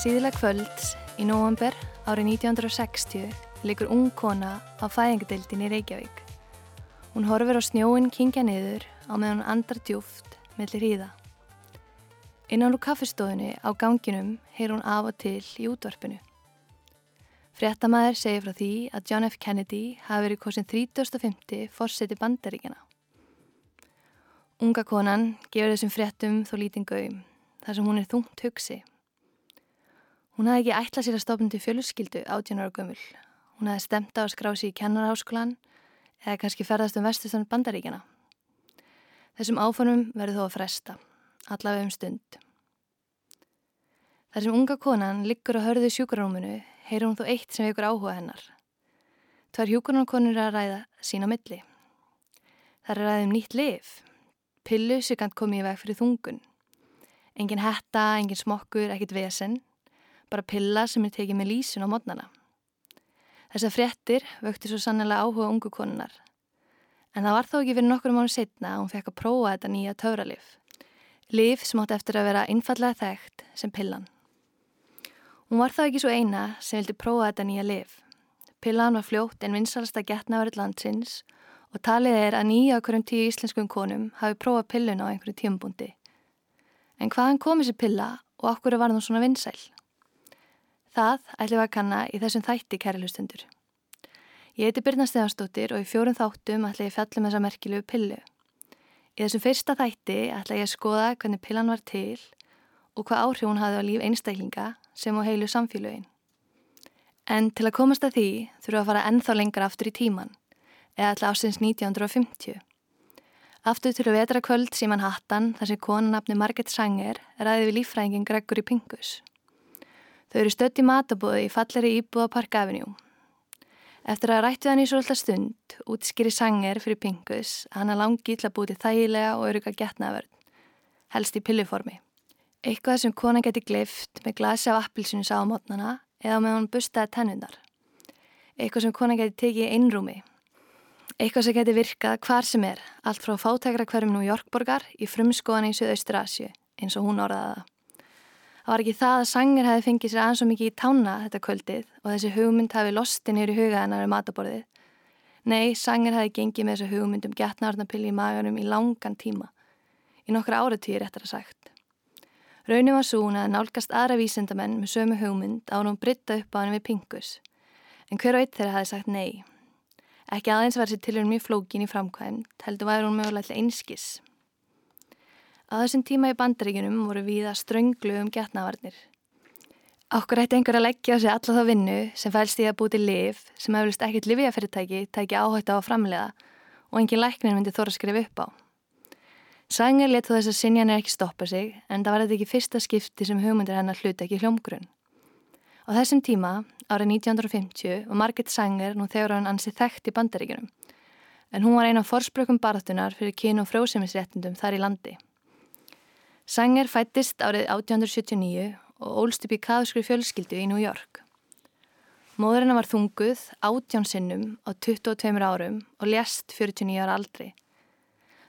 Síðilega kvölds í november árið 1960 likur ung kona á fæðingadeildin í Reykjavík. Hún horfir á snjóin kingja niður á meðan hún andrar djúft mellir hýða. Innan úr kaffestofunni á ganginum heyr hún af og til í útvarpinu. Fréttamaður segir frá því að John F. Kennedy hafi verið kosin 3050 fórseti bandaríkjana. Unga konan gefur þessum fréttum þó lýtingauðum þar sem hún er þungt hugsi. Hún hafði ekki ætlað sér að stopna til fjölusskildu átjónara gömul. Hún hafði stemt á að skrá sér í kennarháskólan eða kannski ferðast um vestustan bandaríkjana. Þessum áformum verður þó að fresta, allaveg um stund. Þar sem unga konan liggur á hörðu sjúkarúmunu heyrir hún þó eitt sem vekur áhuga hennar. Tvær hjúkarunarkonur er að ræða sína milli. Það er ræðið um nýtt lif. Pillu kann komið í veg fyrir þungun. Engin hetta, engin smokkur, ekkit vesen. Bara pilla sem er tekið með lísun á modnana. Þessar fréttir vökti svo sannlega áhuga ungu konunar. En það var þó ekki fyrir nokkur mánu setna að hún fekk að prófa þetta nýja töfralif. Lif sem átti eftir að vera innfallega þekkt sem pillan. Hún var þá ekki svo eina sem vildi prófa þetta nýja lif. Pillan var fljótt en vinsalasta getnaverð landsins og talið er að nýja okkur um tíu íslenskum konum hafi prófað pillun á einhverju tíumbúndi. En hvaðan kom þessi pilla og okkur var það svona vinsæl? Það ætlum við að kanna í þessum þætti kæri hlustundur. Ég heiti Birna Stefansdóttir og í fjórum þáttum ætla ég að fjalla með um þessa merkilegu pillu. Í þessum fyrsta þætti ætla ég að skoða hvernig pillan var til og hvað áhrif hún hafði á líf einstaklinga sem á heilu samfélögin. En til að komast að því þurfum við að fara ennþá lengra aftur í tíman, eða alltaf ásins 1950. Aftur til að vetra kvöld síman hattan þar sem konanapni Margit Sanger ræði við lífræðingin Gregory Pinkus. Þau eru stött í matabóði í falleri íbúða Park Avenue. Eftir að rættu hann í svolítið stund, útskýri sanger fyrir Pinkus að hann er langi til að búti þægilega og öruga getnaverð, helst í pilliformi. Eitthvað sem konan geti gleift með glasi af appilsinu sá á mótnana eða með hann bustaði tennundar. Eitthvað sem konan geti tekið í einrúmi. Eitthvað sem geti virkað hvar sem er, allt frá fátækra hverjum New Yorkborgar í frumskóðan í Suðaustur Asju, eins og hún orðaði það. Það var ekki það að Sanger hefði fengið sér aðeins svo mikið í tána þetta kvöldið og þessi hugmynd hafi losti nýru huga hennar um mataborðið. Nei, Sanger hefði gengið með þessu hugmynd um getnaðarnapilli í maganum í langan tíma. Í nokkra áratýr eftir að sagt. Raunin var hún að nálgast aðra vísendamenn með sömu hugmynd á hún britta upp á henni við pingus. En hver og eitt þeirra hefði sagt nei. Ekki aðeins var þessi tilhörn mjög flókin í framkvæmt, heldur væri hún mögulega einskis. Á þessum tíma í bandaríkunum voru viða strönglu um getnavarnir. Okkur ætti einhver að leggja á sig alla þá vinnu sem fælst í að búti liv sem hefðist ekkert livjafyrirtæki tæki áhætt á að framlega og engin læknir myndi þóra að skrifa upp á. Sanger let þó þess að sinjan er ekki stoppa sig en það var þetta ekki fyrsta skipti sem hugmyndir hennar hluti ekki hljómgrunn. Á þessum tíma, árið 1950, var Margit Sanger nú þegar hann ansið þekkt í bandaríkunum en hún var eina af forsprökum barðunar fyrir kynu og fróðsemisréttundum þar í landi. Sanger fættist árið 1879 og ólst upp í kaðskri fjölskyldu í New York. Móðurinn var þunguð átján sinnum á 22 árum og lést 49 ára aldri.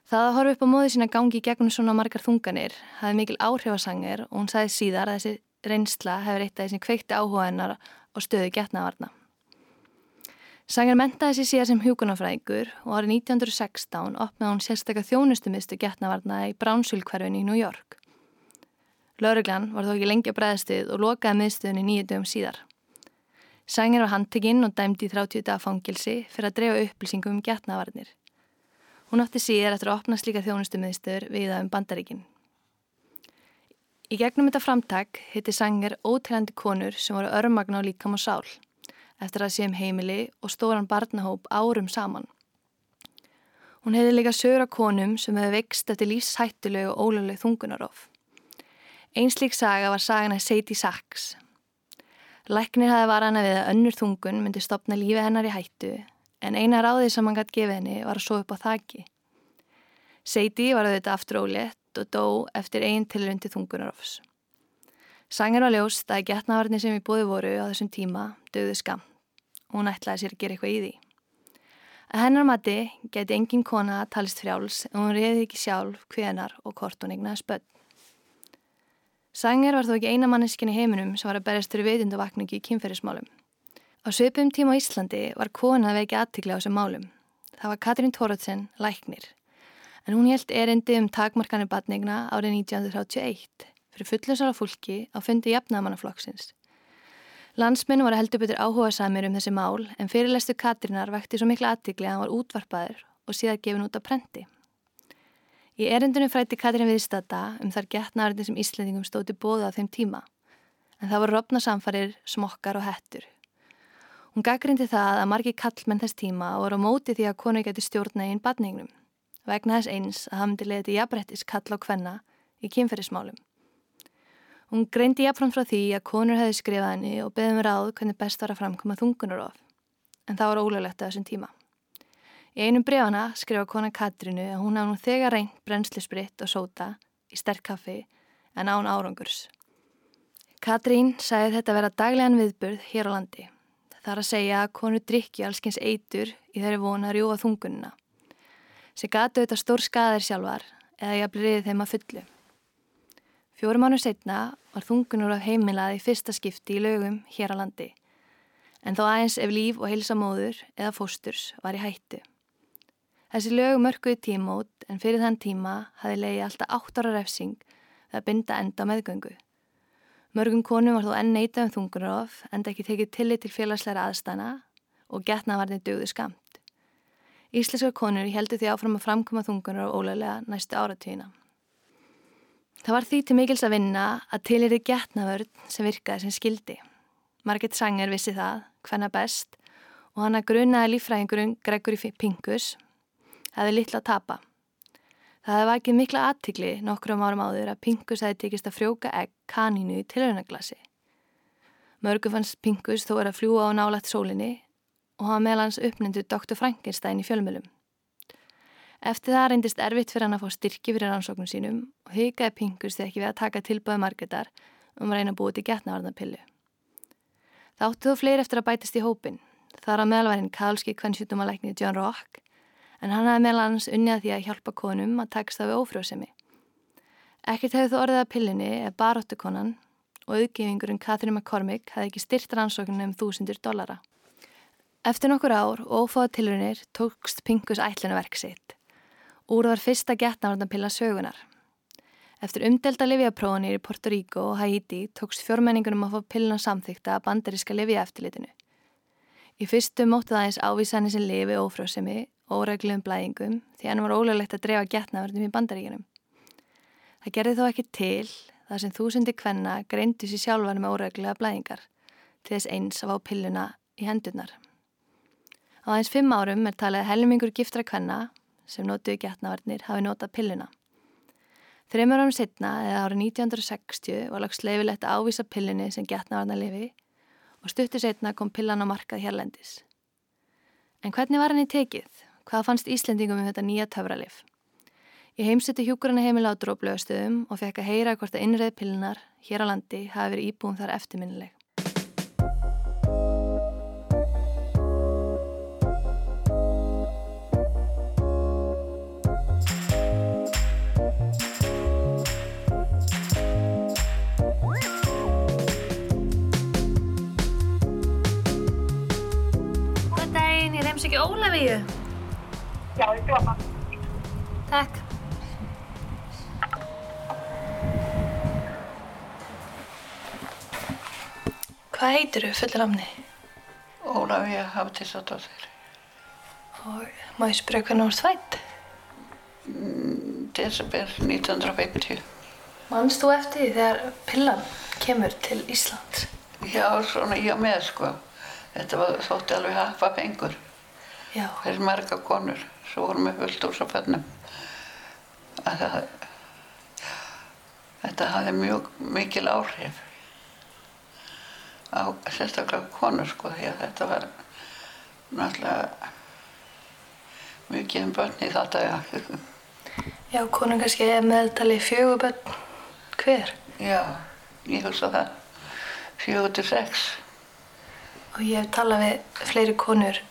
Það að horfa upp á móði sína gangi gegnum svona margar þunganir hafði mikil áhrif að Sanger og hún sagði síðar að þessi reynsla hefur eitt af þessi kveikti áhuga hennar og stöðu getnavarna. Sanger mentaði sér síðan sem hjókunarfræðingur og árið 1916 opnaði hún sérstaklega þjónustumistu getnavarna í Brownsville-hverfin í New York. Löruglan var þó ekki lengi að bregðastuð og lokaði miðstöðunni nýju dögum síðar. Sanger var handtekinn og dæmdi í 30 daga fangilsi fyrir að drefa upplýsingum um getnavarnir. Hún átti síðar eftir að opna slíka þjónustumiðstöður við það um bandaríkinn. Í gegnum þetta framtak hitti Sanger óteljandi konur sem voru örmagna á líkam og sál eftir að sé um heimili og stóran barnahóp árum saman. Hún hefði líka sögur af konum sem hefði vext eftir lífshættulegu og ólöfleg þungunarof. Einslík saga var sagana Sadie Sachs. Læknir hafi varana við að önnur þungun myndi stopna lífi hennar í hættu en eina ráðið sem hann gæti gefið henni var að svo upp á þakki. Sadie var auðvitað aftur ólétt og dó eftir einn tilröndi þungunarofs. Sanger var ljóst að getnavarnir sem í bóði voru á þessum tíma döðu skam og hún ætlaði sér að gera eitthvað í því. Að hennar mati geti engin kona talist frjáls en hún reyði ekki sjálf hvenar og hvort hún egnaði spöld. Sanger var þó ekki eina manneskin í heiminum sem var að berjast fyrir veitindu-vakningi í kynferðismálum. Á söpum tíma á Íslandi var kona að vekja aðtikla á þessum málum. Það var Katrín Tóratsen, læknir. En hún held erindi um takmarkanir batningna árið 1931 fyrir fullinsara fólki á fundi jafnamannaflokksins. Landsmenn var að heldur betur áhuga samir um þessi mál en fyrirlestu Katrínar vekti svo mikla aðtikli að hann var útvarpaður og síðan gefin út á prenti. Í erindunum frætti Katrín viðstata um þar getnaðarinn sem Íslandingum stóti bóða á þeim tíma, en það voru rofna samfarir, smokkar og hettur. Hún gaggrindi það að margi kallmenn þess tíma voru á móti því að konu geti stjórna einn badningnum, vegna þess eins að það myndi leiði jafnbrettis kall á kvenna í kynferðismálum. Hún greindi jafnfram frá því að konur hefði skrifað henni og beðum ráð hvernig best var að framkoma þungunarof, en það var ólöglegt á þessum tíma. Í einum brefana skrifa kona Katrínu að hún hafði nú þegar reynd brennslisbritt og sóta í sterk kaffi en án árangurs. Katrín sagði þetta vera daglegan viðburð hér á landi. Það er að segja að konu drikki allskins eitur í þeirri vona að rjúa þungununa. Sér gatu þetta stór skaðir sjálfar eða ég að bliðið þeim að fullu. Fjórum mánu setna var þungunur af heimilaði fyrsta skipti í lögum hér á landi. En þó aðeins ef líf og heilsa móður eða fósturs var í hættu. Þessi lög mörkuði tímót en fyrir þann tíma hafi leiði alltaf átt ára refsing við að binda enda meðgöngu. Mörgum konum var þó enn neitað um þungunarof en ekki tekið tillit til félagsleira aðstana og getnavarnir dögðu skamt. Íslenskar konur heldur því áfram að framkoma þungunarof ólega næstu áratíðina. Það var því til mikils að vinna að til er þið getnavörn sem virkaði sem skildi. Margit Sanger vissi það, hvenna best og hann að grunaði lífræðingurinn Gregory Pinkus hefði litla að tapa. Það hefði vakið mikla aðtikli nokkrum árum áður að Pinkus hefði tekist að frjóka egg kanínu í tilhörnaglasi. Mörgu fannst Pinkus þó er að fljúa á nálægt sólinni og hafa meðlans uppnendu Dr. Frankenstein í fjölmjölum. Eftir það reyndist erfitt fyrir hann að fá styrki fyrir rannsóknum sínum og hyggjaði Pinkus þegar ekki við að taka tilbúið margetar um að reyna að búið til getnavarnapillu. Það áttu þó fleiri eftir að bætast í hópin. Þar að meðalværin kalski kvennsjútumalækni John Rock en hann hafði meðal hans unnið að því að hjálpa konum að taksta við ófrjóðsemi. Ekkert hefði þú orðið að pillinni eða baróttu konan og auðgifingurinn Catherine McCormick hefði ekki styrt rannsóknum um þúsindir dollara. Eftir nokkur ár og ófáða tilurinnir tókst Pinkus ætlunverk sitt. Úr var fyrsta getnavarnapilla sögunar. Eftir umdelda livjaprónir í Porto Rico og Haiti tókst fjórmenningunum að fá pilluna samþykta að bandaríska livjaeftilitinu. Í fyrstu mótti það eins ávísanir sem lifi ófrjóðsemi óreglum blæðingum því hann var ólöglegt að drefa getnaverðum í bandaríkinum. Það gerði þó ekki til þar sem þúsundi kvenna greindu sér sjálfan með óreglega blæðingar til þess eins að fá pilluna í hendurnar. Á aðeins fimm árum er talið helmingur giftra kvenna sem nótuðu getnaverðnir hafi notað pilluna. Þreymur árum setna, eða árið 1960, var lagst leifilegt að ávisa pillunni sem getnaverðna lifi og stuttu setna kom pillan á markað hérlendis. En hvernig var henni tekið? Hvað fannst Íslendingum um þetta nýja töfralif? Ég heimseti hjúkurinn heimila á dróplögastöðum og fekk að heyra hvort að innreið pillinar hér á landi hafi verið íbúum þar eftirminnileg. Ólafíu. Já, ég glóma. Takk. Hvað heitir þú fullir amni? Ólafía Hafdísadóttir. Og má ég spyrja hvernig þú ert fætt? Desember 1950. Manst þú eftir því þegar pillan kemur til Íslands? Já, svona ég með sko. Þetta var þótti alveg haffa pengur Já. fyrir marga konur. Svo vorum við fullt úr svo fennum. Það, þetta hafði mjög mikil áhrif á sérstaklega konur sko því að þetta var náttúrulega mikið um börn í þetta ja. Já, konum kannski er meðtali fjöguböld hver. Já, ég hugsa það. Fjögur til sex. Og ég hef talað við fleiri konur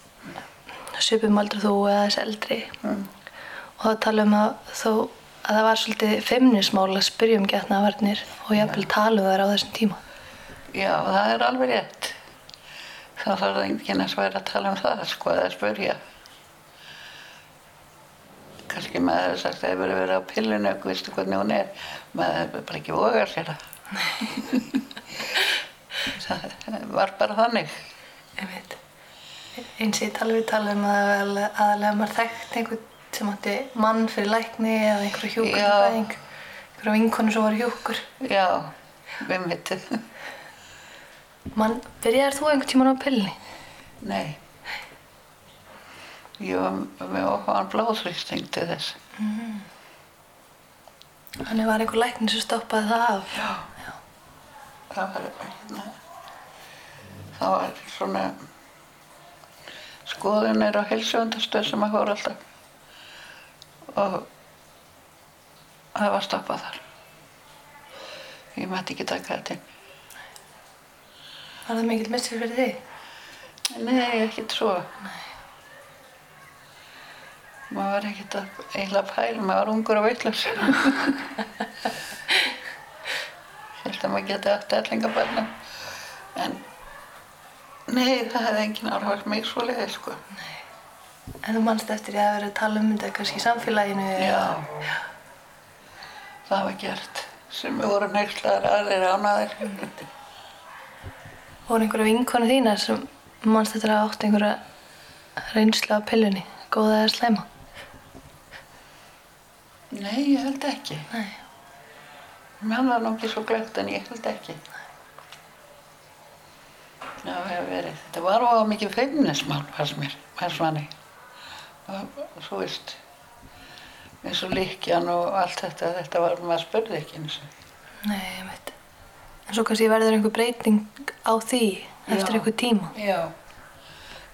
svipum aldrei þú eða þess eldri Mm. og það tala um að þó að það var svolítið feimnismál að spyrja um getnaðvarnir og jafnvel talu þær á þessum tíma. Já, það er alveg rétt. Það þarf enginn að sværa að tala um það, sko, eða spyrja. Kanski maður hefur sagt að það hefur verið á pillinu, vistu hvernig hún er. Maður hefur bara ekki vogað sér það. það var bara þannig. Ég veit. Eins ég tala við tala um að aðalega maður þekkt einhvern sem átti mann fyrir lækni eða einhverju hjúkurfæðing, einhverju vinkonu sem var hjúkur. Já, við mittið. Man, byrjaði þú einhvern tíman á pillni? Nei. Ég var með ofan blóðrýsting til þess. Þannig var einhver lækni sem stoppaði það af. Já. Það var, hérna, það var svona skoðunir á heilsuvendastöð sem að fór alltaf og það var stoppað þar. Ég mætti ekki taka þetta inn. Var það mikill missir fyrir þig? Nei, ekkert svo. Maður var ekkert að eiginlega pæla, maður var ungur og veitlaus. Held að maður geti átt ellingabarnum. Nei, það hefði engin áhrif mig svo leiði, sko. En þú mannst eftir ég að vera að tala um þetta kannski í samfélaginu? Já. Það var gert. Sem voru neyslaðar aðrir ánaðir. Voru einhverja vinkonu þínar sem mannst eftir að átt einhverja reynslu af pillunni? Góða eða slæma? Nei, ég held ekki. Nei. Mér var nú ekki svo glögt en ég held ekki. Það hefur verið. Þetta var á mikið feimnismál, fannst mér, fannst manni. Svo veist, eins og líkjan og allt þetta, þetta var, maður spurði ekki eins og. Nei, ég veit. En svo kannski verður einhver breyting á því eftir Já. einhver tíma. Já.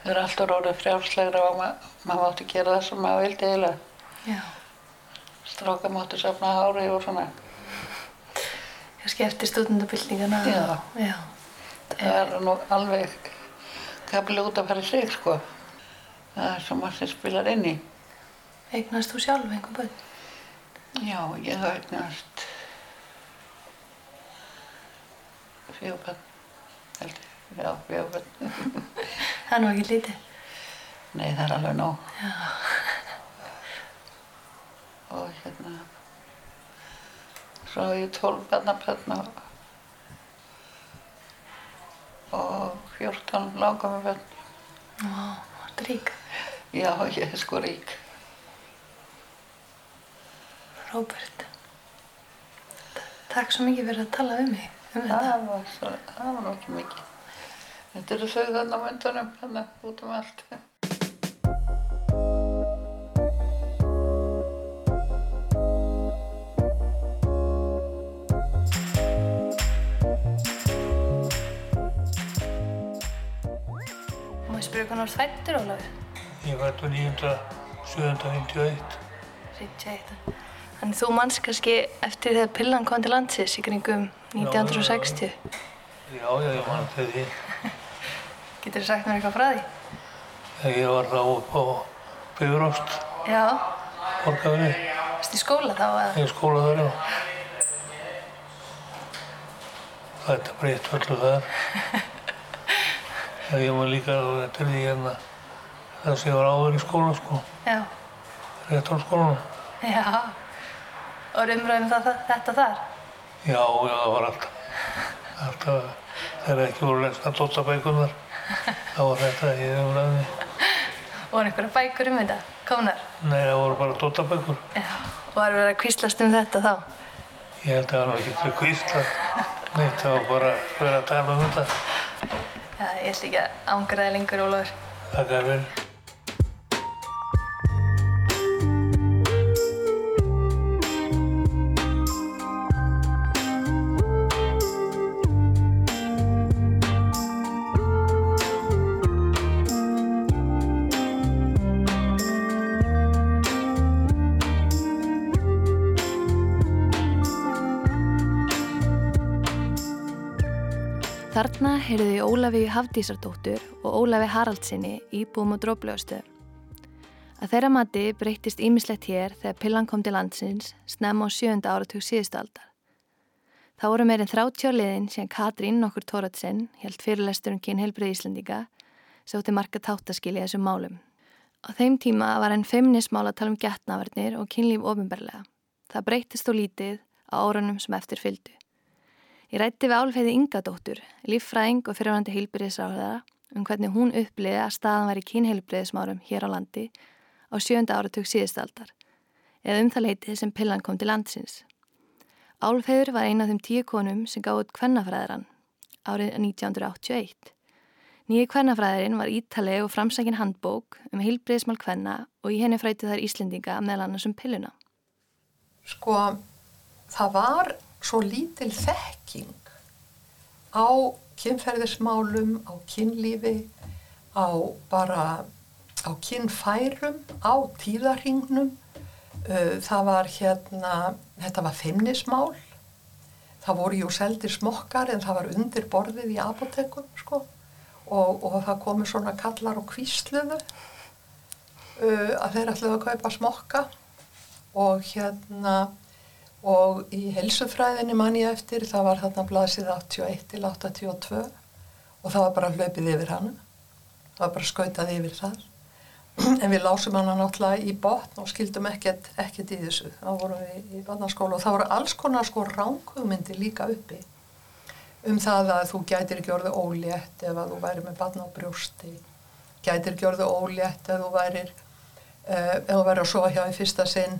Það er alltaf orðið frjálslegra og ma maður mátti gera það sem maður vildi eiginlega. Já. Stráka mátti safna hári og svona. Kannski eftir stúdendabildingana. Já. Já. Það er nú alveg kapli út að fara í sig, sko. Það er svo margt sem spilar inn í. Eignast þú sjálf einhver börn? Já, ég hef eignast fjögubönn, held ég. Já, fjögubönn. Það er nú ekki lítið. Nei, það er alveg nóg. Já. Og hérna, svo hef ég tólf barnabönn og, og fjórtán langamabönn. Vá, það er rík. Já, ég er sko rík. Róbert. Takk svo mikið fyrir að tala um mig. Um þetta. Það var, svo, það var ekki mikið. Þetta eru á myndunum, hérna út um allt. Ég þú ert fættur, Ólafur? Ég fættu 9.751. 31. Þannig þú manns kannski eftir þegar pillan kom til landsins í kringum 1960. Já, já, ég man til því. Getur þú sagt mér eitthvað frá því? Þegar ég var þá upp á Bifrost, Já. borgafinni, Varst í skóla þá eða? í skóla þar, já. Þetta breytt öllu þar. Þegar ég man líka eftir því hérna, þess að ég var áður í skóla, sko, Já. réttarskólanum. Já. Og umræðum það, þetta þar? Já, já, það var alltaf, alltaf, þegar ekki voru lesna tóttabækunar, þá var þetta í umræðinni. Og var einhverja bækur um þetta? Komnar? Nei, það voru bara tóttabækur. Já. Og var verið að kvíslast um þetta þá? Ég held að það var ekki til kvísla. Nei, það var bara verið að tala um þetta. Já, ég ætla ekki að ángra það lengur, Ólafur. Það gaf verið. Heyrðu þau Ólafi Hafdísardóttur og Ólafi Haraldsinni íbúum á Dróflögastöðum. Að þeirra mati breyttist ímislegt hér þegar pillan kom til landsins snemma á sjönda áratug síðustu aldar. Það voru meirinn 30 liðin sem Katrín nokkur Tóratsen held fyrirlestur um kynheilbrið Íslandika sótti marka táttaskil í þessum málum. Á þeim tíma var enn feimnismál að tala um getnaverðnir og kynlíf ofinberlega. Það breytist þó lítið á órunum sem eftir fyldu. Ég rætti við álfeyði Ingadóttur, líffræðing og fyrirvændi heilbriðisráðara um hvernig hún uppliði að staðan var í kynheilbriðismárum hér á landi á sjönda áratug síðustaldar eða um það leitið sem pillan kom til landsins. Álfeyður var eina af þeim tíu konum sem gáði kvennafræðaran árið 1981. Nýju kvennafræðarinn var ítaleg og framsækin handbók um heilbriðismál kvenna og í henni fræti þær Íslendinga meðal annars um pilluna. Sko, það var svo lítil þekking á kynferðismálum, á kynlífi, á bara á kynfærum, á tíðarhingnum. Uh, það var hérna, þetta var feimnismál. Það voru jú seldir smokkar en það var undir borðið í apotekum sko og, og það komu svona kallar og kvísluðu uh, að þeir ætlaðu að kaupa smokka og hérna og í helsufræðinni mann ég eftir það var þarna blasið 81 til 82 og það var bara hlaupið yfir hann það var bara skautað yfir það en við lásum hana náttúrulega í botn og skildum ekkert, ekkert í þessu. Þá vorum við í barnaskóla og það voru alls konar sko ránkugmyndi líka uppi. Um það að þú gætir ekki orðið ólétt ef að þú væri með barna á brjósti. Gætir ekki orðið ólétt ef þú værir uh, ef þú væri að sofa hjá í fyrsta sinn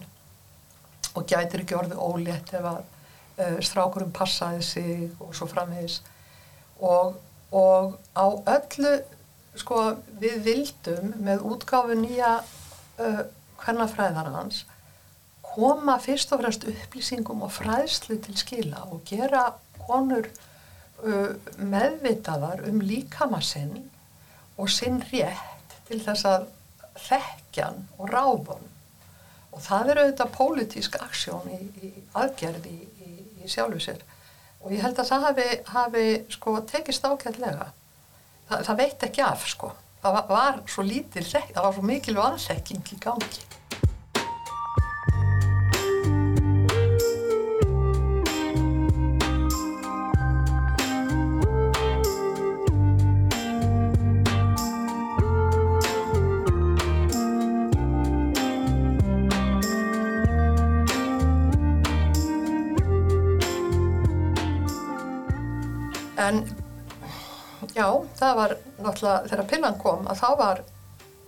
og gætir ekki orðið ólétt ef að uh, strákurum passaði sig og svo framhegis og, og á öllu sko við vildum með útgáfu nýja uh, hvernafræðarans koma fyrst og fremst upplýsingum og fræðslu til skila og gera konur uh, meðvitaðar um líkamassinn og sinn rétt til þess að þekkjan og ráðun og það er auðvitað pólitísk aksjón í, í aðgerði í, í sjálfu sér. Og ég held að það hafi, hafi sko tekist ákveðlega það, það veit ekki af sko. Það var, var svo lítil, það var svo mikil vanþekking í gangi já, það var náttúrulega þegar pillan kom að þá var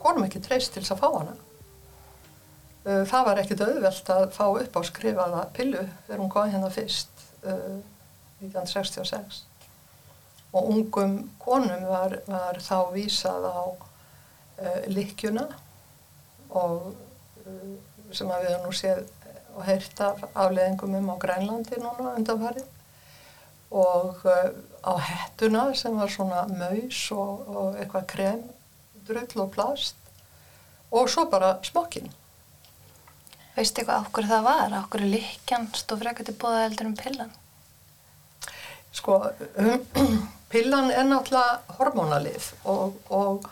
konum ekki treyst til þess að fá hana. Það var ekkit auðvelt að fá upp á skrifaða pillu þegar hún kom hérna fyrst uh, 1966 og ungum konum var, var þá vísað á uh, likjuna og uh, sem að við nú séð og heyrt af afleðingum um á Grænlandi núna undanfarið og uh, á hettuna sem var svona maus og, og eitthvað krem, drull og plast og svo bara smokkin. Veistu eitthvað okkur það var? Okkur er likjan stóð frekar til bóða eldur um pillan? Sko, pillan er náttúrulega hormónalið og, og,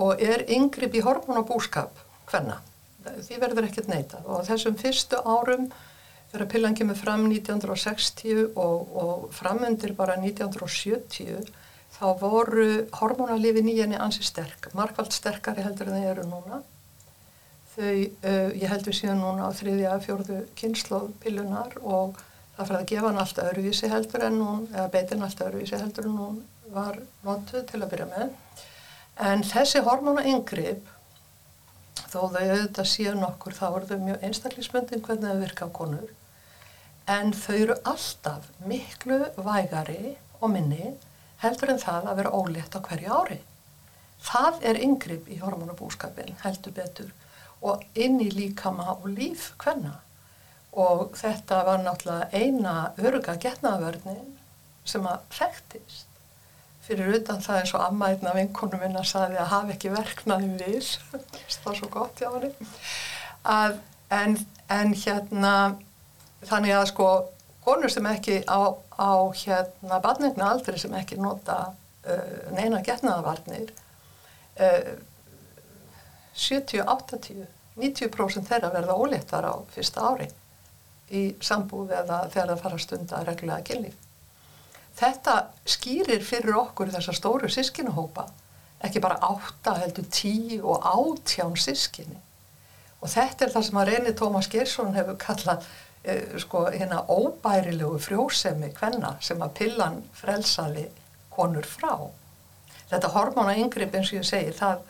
og er yngripp í hormónabúskap hvenna. Því verður ekkert neitað og þessum fyrstu árum þegar pillan kemur fram 1960 og, og framundir bara 1970 þá voru hormónalifi nýjani ansi sterk, markvælt sterkari heldur en þeir eru núna. Þau, uh, ég heldur síðan núna á þriðja, fjórðu kynnslóð pillunar og það fyrir að gefa hann allt öðruvísi heldur en hún, eða beitin allt öðruvísi heldur en hún var notuð til að byrja með. En þessi hormóna yngripp þó þau auðvitað séu nokkur þá er þau mjög einstaklismöndin hvernig þau virka á konur en þau eru alltaf miklu vægari og minni heldur en það að vera ólétt á hverju ári. Það er yngripp í hormonabúskapin heldur betur og inn í líkama og líf hvenna og þetta var náttúrulega eina öruga getnaðavörnin sem að þekktist. Fyrir utan það eins og ammæðna vinkonum minna saði að hafa ekki verknaði við. Það var svo gott hjá henni. En, en hérna þannig að sko konur sem ekki á, á hérna barnegna aldrei sem ekki nota uh, neina getnaðavarnir uh, 70-80, 90% þeirra verða óléttar á fyrsta ári í sambúð eða þegar það fara að stunda reglulega kynlíf. Þetta skýrir fyrir okkur þessar stóru sískinuhópa, ekki bara átta heldur tí og átján sískinni. Og þetta er það sem að reyni Tómas Gersson hefur kallað sko, hérna óbærilegu frjósemi hvenna sem að pillan frelsaði konur frá. Þetta hormóna yngripp eins og ég segi, það,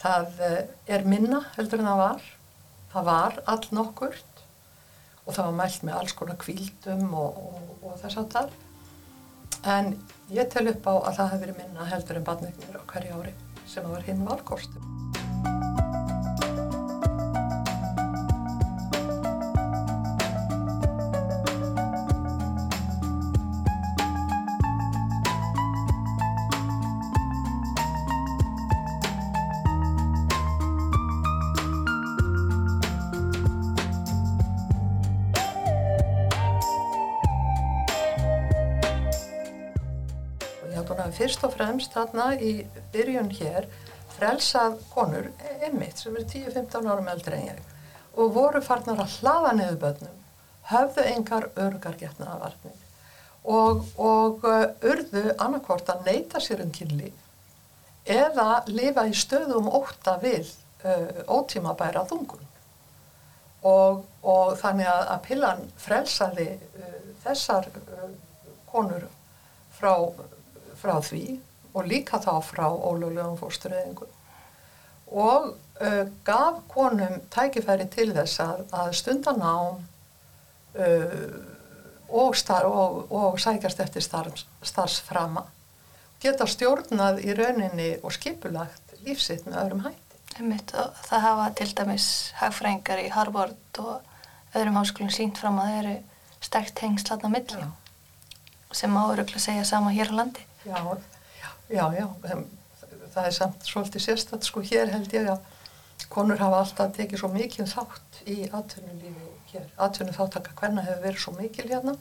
það eh, er minna heldur en það var. Það var all nokkurt og það var mælt með alls konar kvíldum og, og, og þess að það. En ég tel upp á að það hefur verið minna heldur en badneignir á hverju ári sem var hinn valkostum. Fremst þarna í byrjun hér frelsað konur einmitt sem eru 10-15 árum eldri en ég og voru farnar að hlaða niður börnum, höfðu engar örgar getnaðavarnir og, og uh, urðu annarkvort að neyta sér um kynlíf eða lifa í stöðum óta við uh, ótímabæra þungun. Og, og þannig að, að pillan frelsaði uh, þessar uh, konur frá, frá því og líka þá frá ólöglegum fórstureyðingum og uh, gaf konum tækifæri til þess að, að stunda nám uh, og, og, og sækjast eftir starfs, starfsframa geta stjórnað í rauninni og skipulagt lífsitt með öðrum hætti. Það hafa til dæmis hagfræðingar í Harvard og öðrum háskólinn sínt fram að það eru sterkt tengslatna milli Já. sem áurugla segja sama hér á landi. Já, já, já, em, það er samt svolítið sérstætt, sko, hér held ég að konur hafa alltaf tekið svo mikið þátt í atvinnulífi hér. Atvinnu þáttaka hvernig hefur verið svo mikil hérna,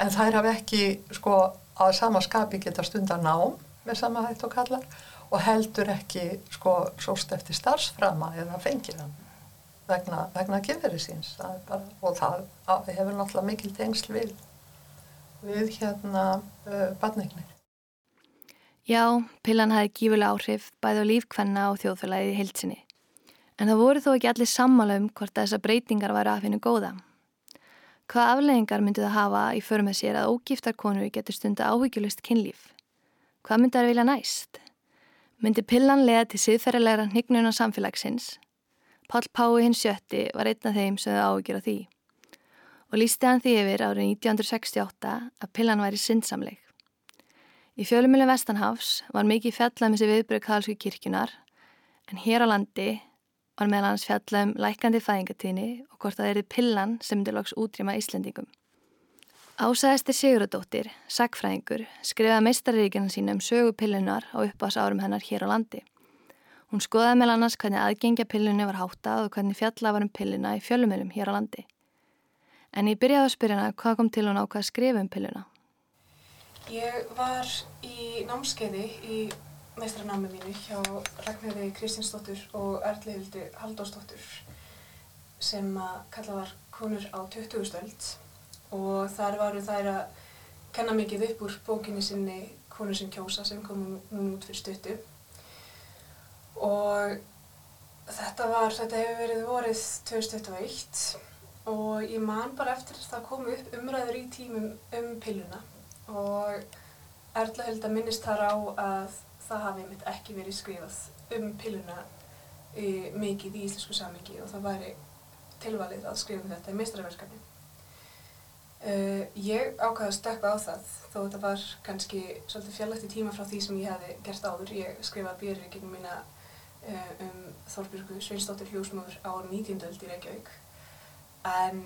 en þær hafa ekki, sko, að sama skapi geta stundar nám með sama hægt og kallar og heldur ekki, sko, sóst eftir starfsframa eða fenginan vegna, vegna kynverið síns. Það bara, og það hefur náttúrulega mikil tengsl við, við hérna uh, badneignir. Já, pillan hafði gífulega áhrif bæði á lífkvenna og þjóðfélagið í heilsinni. En það voru þó ekki allir sammála um hvort þessar breytingar væri að finna góða. Hvaða afleggingar myndi það hafa í för með sér að ógiftar konur getur stunda áhyggjulist kynlíf? Hvað myndi það vilja næst? Myndi pillan leiða til siðferðilegra hnignuna samfélagsins? Pál Pái hins sjötti var einn af þeim sem þau áhyggjur á því. Og lísti hann því yfir árið 1968 að pillan væri syndsamleg. Í fjölumilin Vestanhafs var mikið fjallað með sér viðbröð Karlsku kirkjunar en hér á landi var meðal hans fjallað um lækandi fæðingatíðni og hvort það erið pillan sem myndi loks útrýma Íslendingum. Ásæðistir Sigurðardóttir, sagfræðingur, skrifaði meistararíkjana sína um sögu pillunar á uppás árum hennar hér á landi. Hún skoðaði meðal annars hvernig aðgengja pillunni var háttað og hvernig fjallað var um pilluna í fjölumilum hér á landi. En ég byrjaði að spyrja hana hvað kom til hún ákvað að skrifa um pilluna. Ég var í námskeiði í meistranámi mínu hjá Ragnhildi Kristinsdóttur og Erlihildi Halldórsdóttur sem að kalla var konur á 20. stöld og þar varu þær að kenna mikið upp úr bókinni sinni konur sem kjósa sem kom núna út fyrir stuttu og þetta var, þetta hefur verið vorið 2021 og ég man bara eftir það komu upp umræður í tímum um pilluna og Erla held að minnist þar á að það hafi mitt ekki verið skrifað um pilluna e, mikið í íslensku samingi og það væri tilvalið að skrifa um þetta í meistarverkefni. Uh, ég ákvaði að stökka á það þó þetta var kannski svolítið fjarlægt í tíma frá því sem ég hefði gert áður. Ég skrifaði björnirikinu mína uh, um Þorbjörgu Sveinsdóttir Hljósmóður á 19. öld í Reykjavík en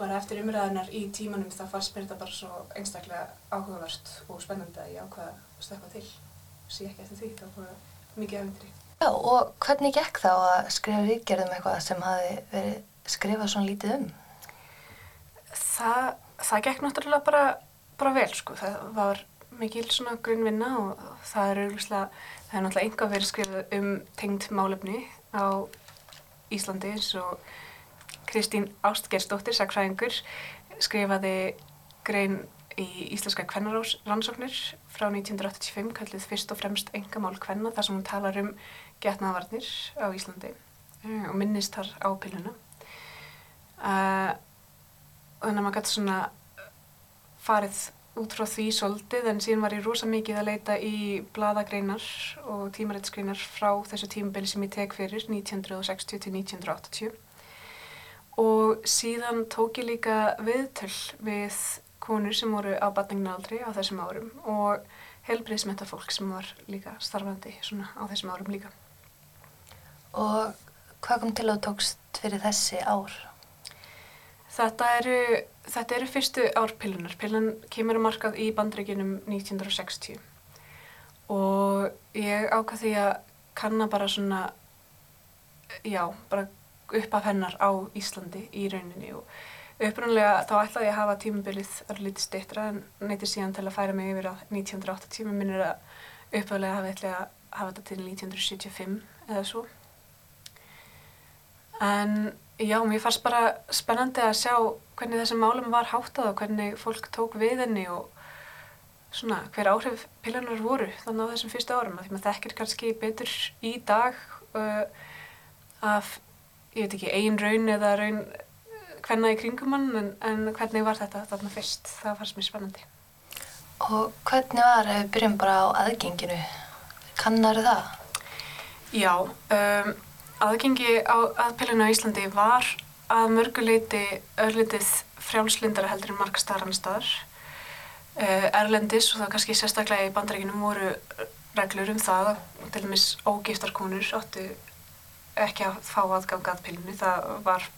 bara eftir umræðunar í tímanum það fannst mér þetta bara svo einstaklega áhugavert og spennandi að ég ákvaða að stökka til. Sé ekki eftir því, það var mikið efindri Já, og hvernig gekk þá að skrifa rítgerðum eitthvað sem hafi verið skrifað svona lítið um? Það, það gekk náttúrulega bara, bara vel sko, það var mikil svona grunnvinna og það er auðvitað, það er náttúrulega enga verið skrifað um tengd málefni á Íslandi eins og Kristín Ástgersdóttir, sakfræðingur, skrifaði grein í Íslenska kvennarrannsóknir frá 1985, kallið fyrst og fremst engamál kvenna, þar sem hún talar um getnaðvarnir á Íslandi uh, og minnist þar á pilluna. Uh, þannig að maður gæti svona farið út frá því svolítið en síðan var ég rosa mikið að leita í bladagreinar og tímaritskreinar frá þessu tímabili sem ég tek fyrir 1960 til 1980 og síðan tók ég líka viðtöl við konur sem voru á batningnaldri á þessum árum og helbriðsmenta fólk sem var líka starfandi svona á þessum árum líka. Og hvað kom til að þú tókst fyrir þessi ár? Þetta eru, þetta eru fyrstu árpillunar. Pillan kemur að markað í bandreikinum 1960 og ég ákvað því að kanna bara svona, já, bara upp af hennar á Íslandi í rauninni og upprannlega þá ætlaði ég að hafa tímabilið örlítið stittra en neytið síðan til að færa mig yfir á 1980. Mér minnir að upphæflega hafa ætlaði að hafa þetta til 1975 eða svo. En já, mér fannst bara spennandi að sjá hvernig þessum málum var háttað og hvernig fólk tók við henni og svona hver áhrif pillunar voru þannig á þessum fyrstu árum. Því maður þekkir kannski betur í dag uh, af, ég veit ekki, ein raun eða raun hvenna í kringum hann en, en hvernig var þetta þarna fyrst? Það fannst mér spennandi. Og hvernig var, ef við byrjum bara á aðgenginu, kannar það? Já, um, aðgengi á aðpillinu á Íslandi var að mörguleiti örlitið frjálslindara heldur en markastar annar staðar. Uh, Erlendis og það kannski sérstaklega í bandarækinum voru reglur um það að til dæmis ógiftar konur áttu ekki að fá aðgang að pillinu. Það var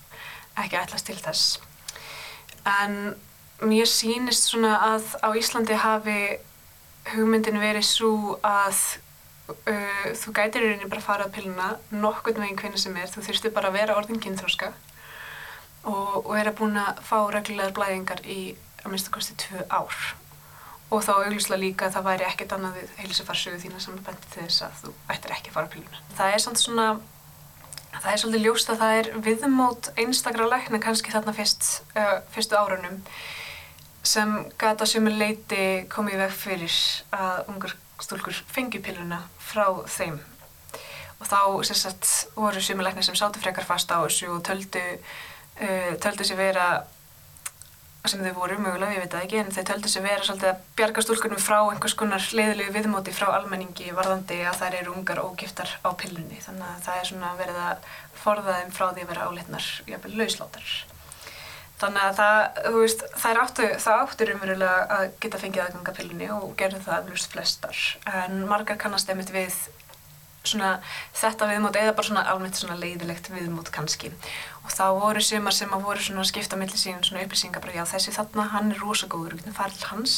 ekki ætlast til þess. En mér sýnist svona að á Íslandi hafi hugmyndin verið svo að uh, þú gætir í rauninni bara að fara að pilluna nokkurn veginn hvernig sem er. Þú þurftu bara að vera orðin kynþróska og, og er að búin að fá reglulegar blæðingar í að minnst að kosti tvö ár. Og þá auglúslega líka að það væri ekkert annað við heilsufarsögu þína sem bendi þess að þú ættir ekki að fara að pilluna. Það er svona Það er svolítið ljóst að það er viðmót einstakra lækna kannski þarna fyrst, uh, fyrstu árunum sem gata sumur leiti komið veg fyrir að ungar stúlkur fengi pilluna frá þeim. Og þá sagt, voru sumur lækna sem sátu frekar fast á þessu og töldu, uh, töldu sér vera sem þau voru mögulega, ég veit það ekki, en þau töldu sér vera svolítið að bjarga stúlkunum frá einhvers konar leiðilegu viðmóti frá almenningi varðandi að þær eru ungar ógiftar á pillunni. Þannig að það er svona verið að forða þeim frá því að vera áleitnar jafnvel lausláttar. Þannig að það, þú veist, það áttu, það áttur umverulega að geta fengið aðganga pillunni og gerðu það eflust flestar. En margar kannast einmitt við svona þetta viðmót eða bara svona almennt svona leiðilegt viðmót kannski. Og þá voru sumar sem að voru svona skipta millir sín svona upplýsingar bara já þessi þarna hann er rosa góður við getum farið hans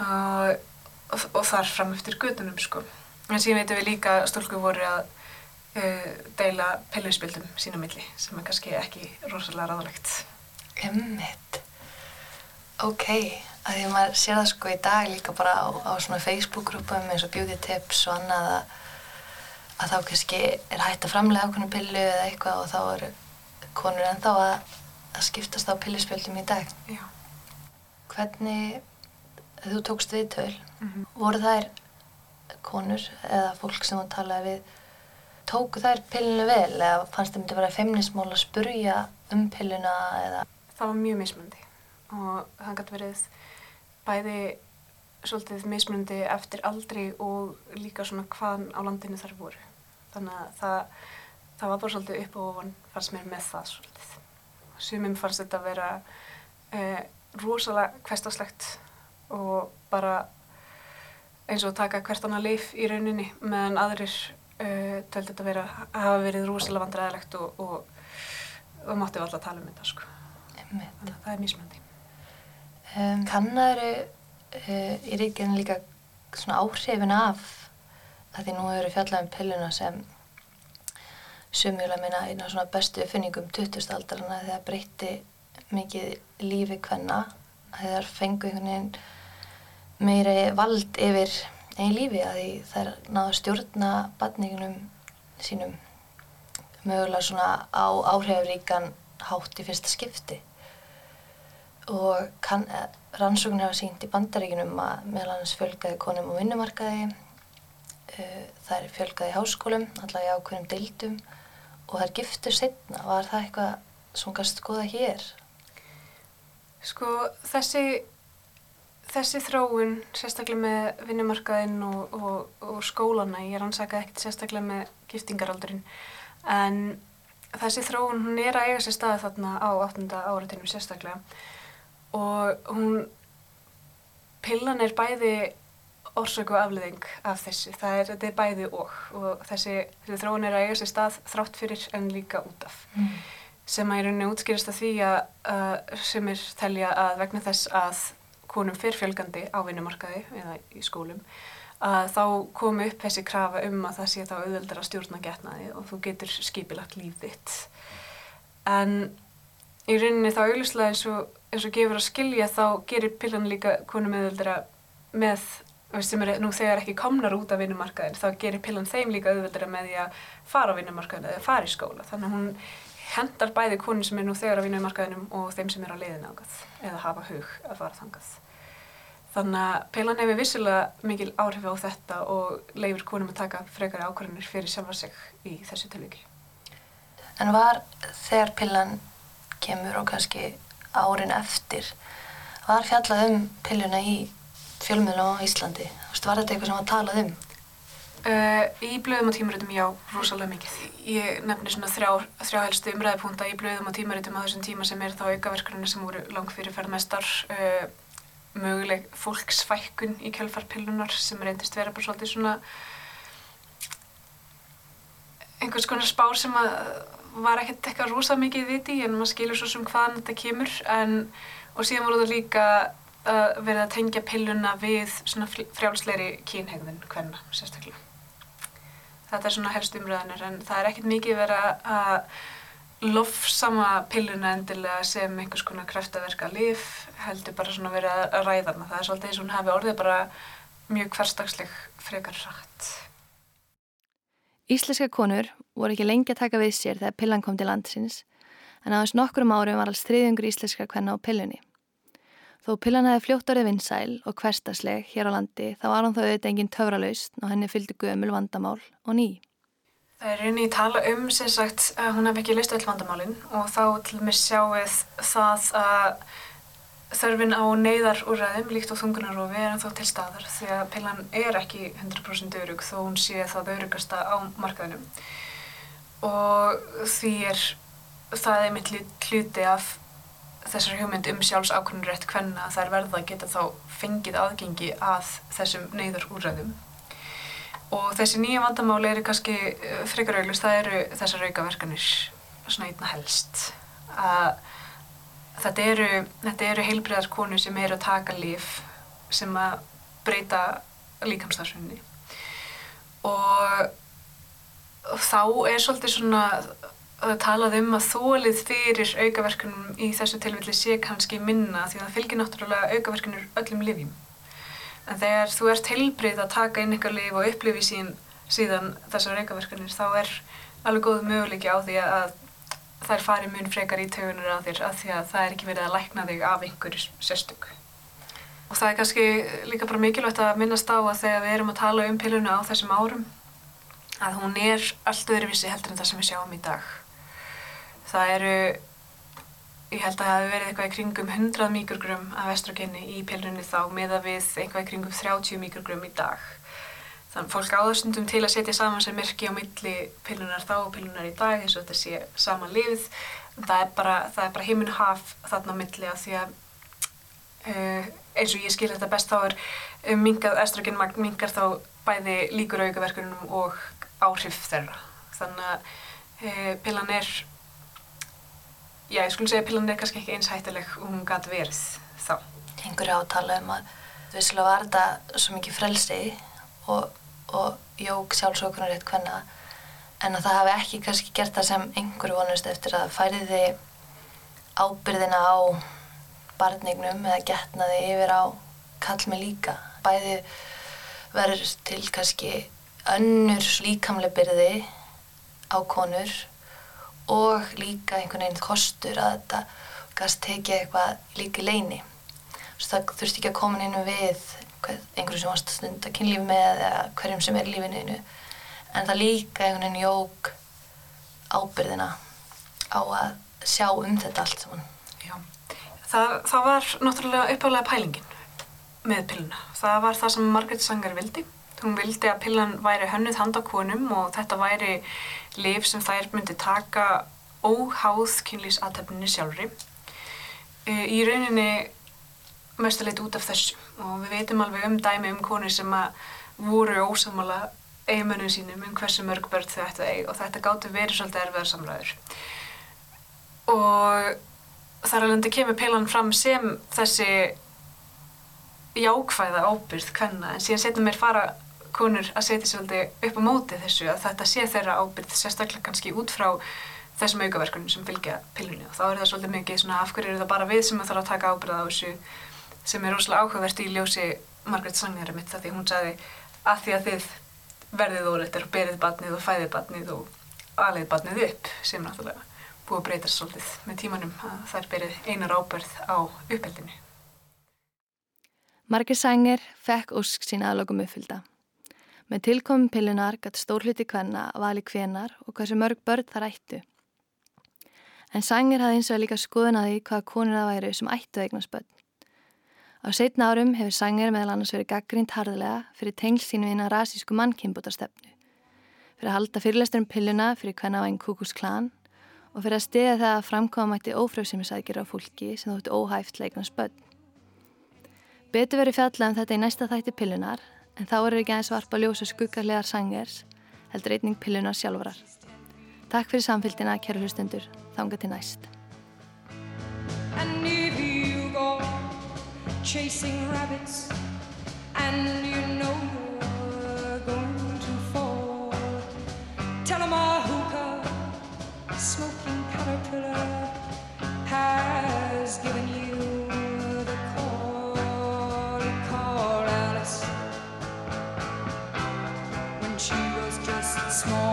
uh, og, og þar fram eftir gutunum sko. En síðan veitum við líka stúlku voru að uh, deila pilluspildum sína milli sem er kannski ekki rosalega ráðlegt. Ummitt Ok, að því að maður sér það sko í dag líka bara á, á svona Facebook-grúpum eins og beauty tips og annað að að þá kannski er hægt að framlega ákveðinu pillu eða eitthvað og þá eru konur ennþá að, að skiptast á pilluspjöldum í dag. Já. Hvernig, þú tókst viðtöl, Mm -hmm. voru þær konur eða fólk sem þú talaði við, tóku þær pillinu vel eða fannst þeim þetta að vera feimnismól að spurja um pilluna eða? Það var mjög mismunandi og það gæti verið bæði svolítið mismunandi eftir aldri og líka svona hvaðan á landinu þar voru. Þannig að það, það var bara svolítið upp og ofan fannst mér með það svolítið. Sumum fannst þetta að vera eh, rosalega hverstaslegt og bara eins og taka hvert annað leif í rauninni meðan aðrir uh, töldi þetta vera, hafa verið rosalega vandræðilegt og, og, og mátti alltaf tala um þetta sko. Þannig að það er mismunandi. Um, Kannaru uh, í ríkinu líka svona áhrifin af að því nú hefur við fjallað um pilluna sem sumjulega minna eina svona bestu uppfinningum 20. aldarana þegar breytti mikið lífi hvenna þeir fengu einhvern veginn meiri vald yfir einn lífi að því þær náðu stjórna batningunum sínum mögulega svona á áhrifríkan hátt í fyrsta skipti og kann, eh, rannsóknir hafa sínt í bandaríkinum að meðal hans fjölgaði konum á vinnumarkaði það er fjölgaði í háskólum alltaf í ákveðnum dildum og það er giftur setna var það eitthvað sem kannski skoða hér Sko þessi, þessi þróun, sérstaklega með vinnumarkaðinn og, og, og skólana, ég rannsakaði ekkert sérstaklega með giftingaraldurinn, en þessi þróun hún er að eiga sér staði þarna á 8. áratunum sérstaklega og hún, pillan er bæði orsöku og afleðing af þessu, það er, þetta er bæði og og þessi, þróun er að eiga sér stað þrátt fyrir en líka út af. mm. sem að í rauninni útskýrist að því að uh, sem er telja að vegna þess að konum fer fjölgandi á vinnumarkaði eða í skólum að þá komi upp þessi krafa um að það sé þá auðveldar að stjórna getnaði og þú getur skipilagt líf þitt en í rauninni þá auðvitað eins og, eins og gefur að skilja þá gerir pillan líka konum auðveldara með sem er nú þegar ekki komnar út af vinnumarkaðin þá gerir pillan þeim líka auðveldara með því að fara á vinnumarkaðin eða fara í skóla þannig að hún hendar bæði konum sem er nú þegar á vinnumarkaðinum og þeim sem er á leiðin ágað eða hafa hug að fara þangað. Þannig að peilan hefur vissilega mikil áhrif á þetta og leifir konum að taka frekari ákvarðanir fyrir sjálfa sig í þessu tilviki. En var þegar pillan kemur og kannski árin eftir, var fjallað um pilluna í fjölmiðlum á Íslandi? Þú veist, var þetta eitthvað sem var talað um? Uh, í blöðum og tímaritum já, rosalega mikið. Ég nefnir svona þrjá, þrjá helstu umræðipunta í blöðum og tímaritum á þessum tíma sem er þá aukaverkarnir sem voru lang fyrir ferðmestar, uh, möguleg fólksfækkun í kjölfarpillunar sem reyndist vera bara svolítið svona einhvers konar spár sem að var ekkert eitthvað rosa mikið viti en maður skilur svo sem hvaðan þetta kemur en, og síðan voru það líka að verið að tengja pilluna við svona frjálsleiri kynhegðun hvenna sérstaklega. Þetta er svona helst umræðanir en það er ekkert mikið verið að lofsama pilluna endilega sem einhvers konar kreftaverka lif heldur bara svona verið að ræða hana. Það er svolítið eins og hún hafi orðið bara mjög hverstagsleg frekar rætt. Íslenska konur voru ekki lengi að taka við sér þegar pillan kom til landsins en aðeins nokkrum árum var alls þriðjungur íslenska kvenna á pillunni. Þó pillan hefði fljótt orðið vinsæl og hverstasleg hér á landi þá var hann þó auðvitað engin töfralaust og henni fylgdi gömul vandamál og ný. Það er rauninni í tala um sem sagt að hún hef ekki leist öll vandamálinn og þá til með sjáuð það að þörfin á neyðarúræðum líkt og þungunarofi er ennþá til staðar því að pillan er ekki 100% örug þó hún sé það örugasta á markaðinum og því er það er mitt hluti af þessar hugmynd um sjálfsákvörnurrétt hvenna þær verða að geta þá fengið aðgengi að þessum neyðarúræðum og þessi nýja vandamáli eru kannski frekar auglust, það eru þessar aukaverkanir svona einna helst. Að þetta eru, eru heilbreyðar konur sem eru að taka líf sem að breyta líkamstarfsmunni og, og þá er svolítið svona að talað um að þólið fyrir aukaverkunum í þessu tilfelli sé kannski minna því að það fylgir náttúrulega aukaverkunur öllum lifjum en þegar þú ert heilbreyð að taka inn eitthvað lif og upplifi sín, síðan þessar aukaverkunir þá er alveg góð möguleiki á því að þær fari mun frekar í taugunar á þér af því að það er ekki verið að lækna þig af einhverju sérstök. Og það er kannski líka bara mikilvægt að minnast á að þegar við erum að tala um pilluna á þessum árum að hún er allt öðruvísi heldur en það sem við sjáum í dag. Það eru, ég held að það hefur verið eitthvað í kringum 100 mikrogrum af estrogeni í pillunni þá meða við eitthvað í kringum 30 mikrogrum í dag. Þannig að fólk áðurstundum til að setja saman sem merki á milli pillunar þá og pillunar í dag eins og þetta sé sama lifið. Það er bara, bara heiminn haf þarna á milli að því að uh, eins og ég skil þetta best þá er um, mingað estrogenmagn mingar þá bæði líkur aukaverkunum og áhrif þeirra. Þannig að uh, pillan er, já ég skulle segja pillan er kannski ekki eins hættileg og hún gæti verið þá. Einhverju átala um að vissilega var þetta svo mikið frelsi og og jók sjálfsókunarétt hvenna en að það hafi ekki kannski gert það sem einhverju vonast eftir að færiði ábyrðina á barnignum eða getnaði yfir á kallmi líka. Bæði verður til kannski önnur líkamlega byrði á konur og líka einhvern veginn kostur að þetta gast tekið eitthvað líka leini. Það þurfti ekki að koma inn við einhverju sem varst að kynlífi með eða hverjum sem er í lífinu en það líka einhvern veginn jók ábyrðina á að sjá um þetta allt saman. Já, það, það var náttúrulega uppálega pælingin með pilluna. Það var það sem Margret Sanger vildi. Hún vildi að pillan væri hönnuð handa konum og þetta væri liv sem þær myndi taka óháð kynlýsatöfninni sjálfri. Í rauninni mestaleit út af þessu og við veitum alveg um dæmi um konur sem að voru ósamala eiginmönnum sínum um hversu mörg börn þau ættu að eiga og þetta gáttu verið svolítið erfiðar samræður. Og þar alveg kemur pillan fram sem þessi jákvæða ábyrð hvenna en síðan setjum mér fara konur að setja svolítið upp á móti þessu að þetta sé þeirra ábyrð sérstaklega kannski út frá þessum aukaverkunum sem fylgja pillunni og þá er það svolítið mikið svona af hverju er það bara við sem þarf að taka ábyrða á þessu sem er rosalega áhugavert í ljósi Margaret Sanger mitt það því hún sagði að því að þið verðið óleittir og berið batnið og fæðið batnið og alið batnið upp sem náttúrulega búið að breytast svolítið með tímanum að þær berið einar ábyrð á uppeldinu. Margaret Sanger fekk ósk sína aðlögum uppfylda. Með tilkomum pillunar gætt stórluti hvenna vali hvenar og hversu mörg börn þar ættu. En Sanger hafði eins og líka skoðun að því hvaða konur það væri sem ættu eignast börn. Á setna árum hefur Sanger meðal annars verið gaggrínt harðlega fyrir tengl sínu inn að rasísku mannkynbútastefnu, fyrir að halda fyrirlesturum pilluna fyrir hvenna væn Kukus klan og fyrir að stiða það að framkoma mætti ófrjóðsefnisækjur á fólki sem þóttu óhæft leiknast börn. Betur verið fjallað um þetta í næsta þætti pillunar en þá eru ekki aðeins varpa ljósa skuggarlegar sangers heldur einning pillunar sjálfrar. Takk fyrir samfélgina, kæru hlustundur. Þánga til næst. chasing rabbits and you know you're going to fall. Tell them a hookah, smoking caterpillar has given you small.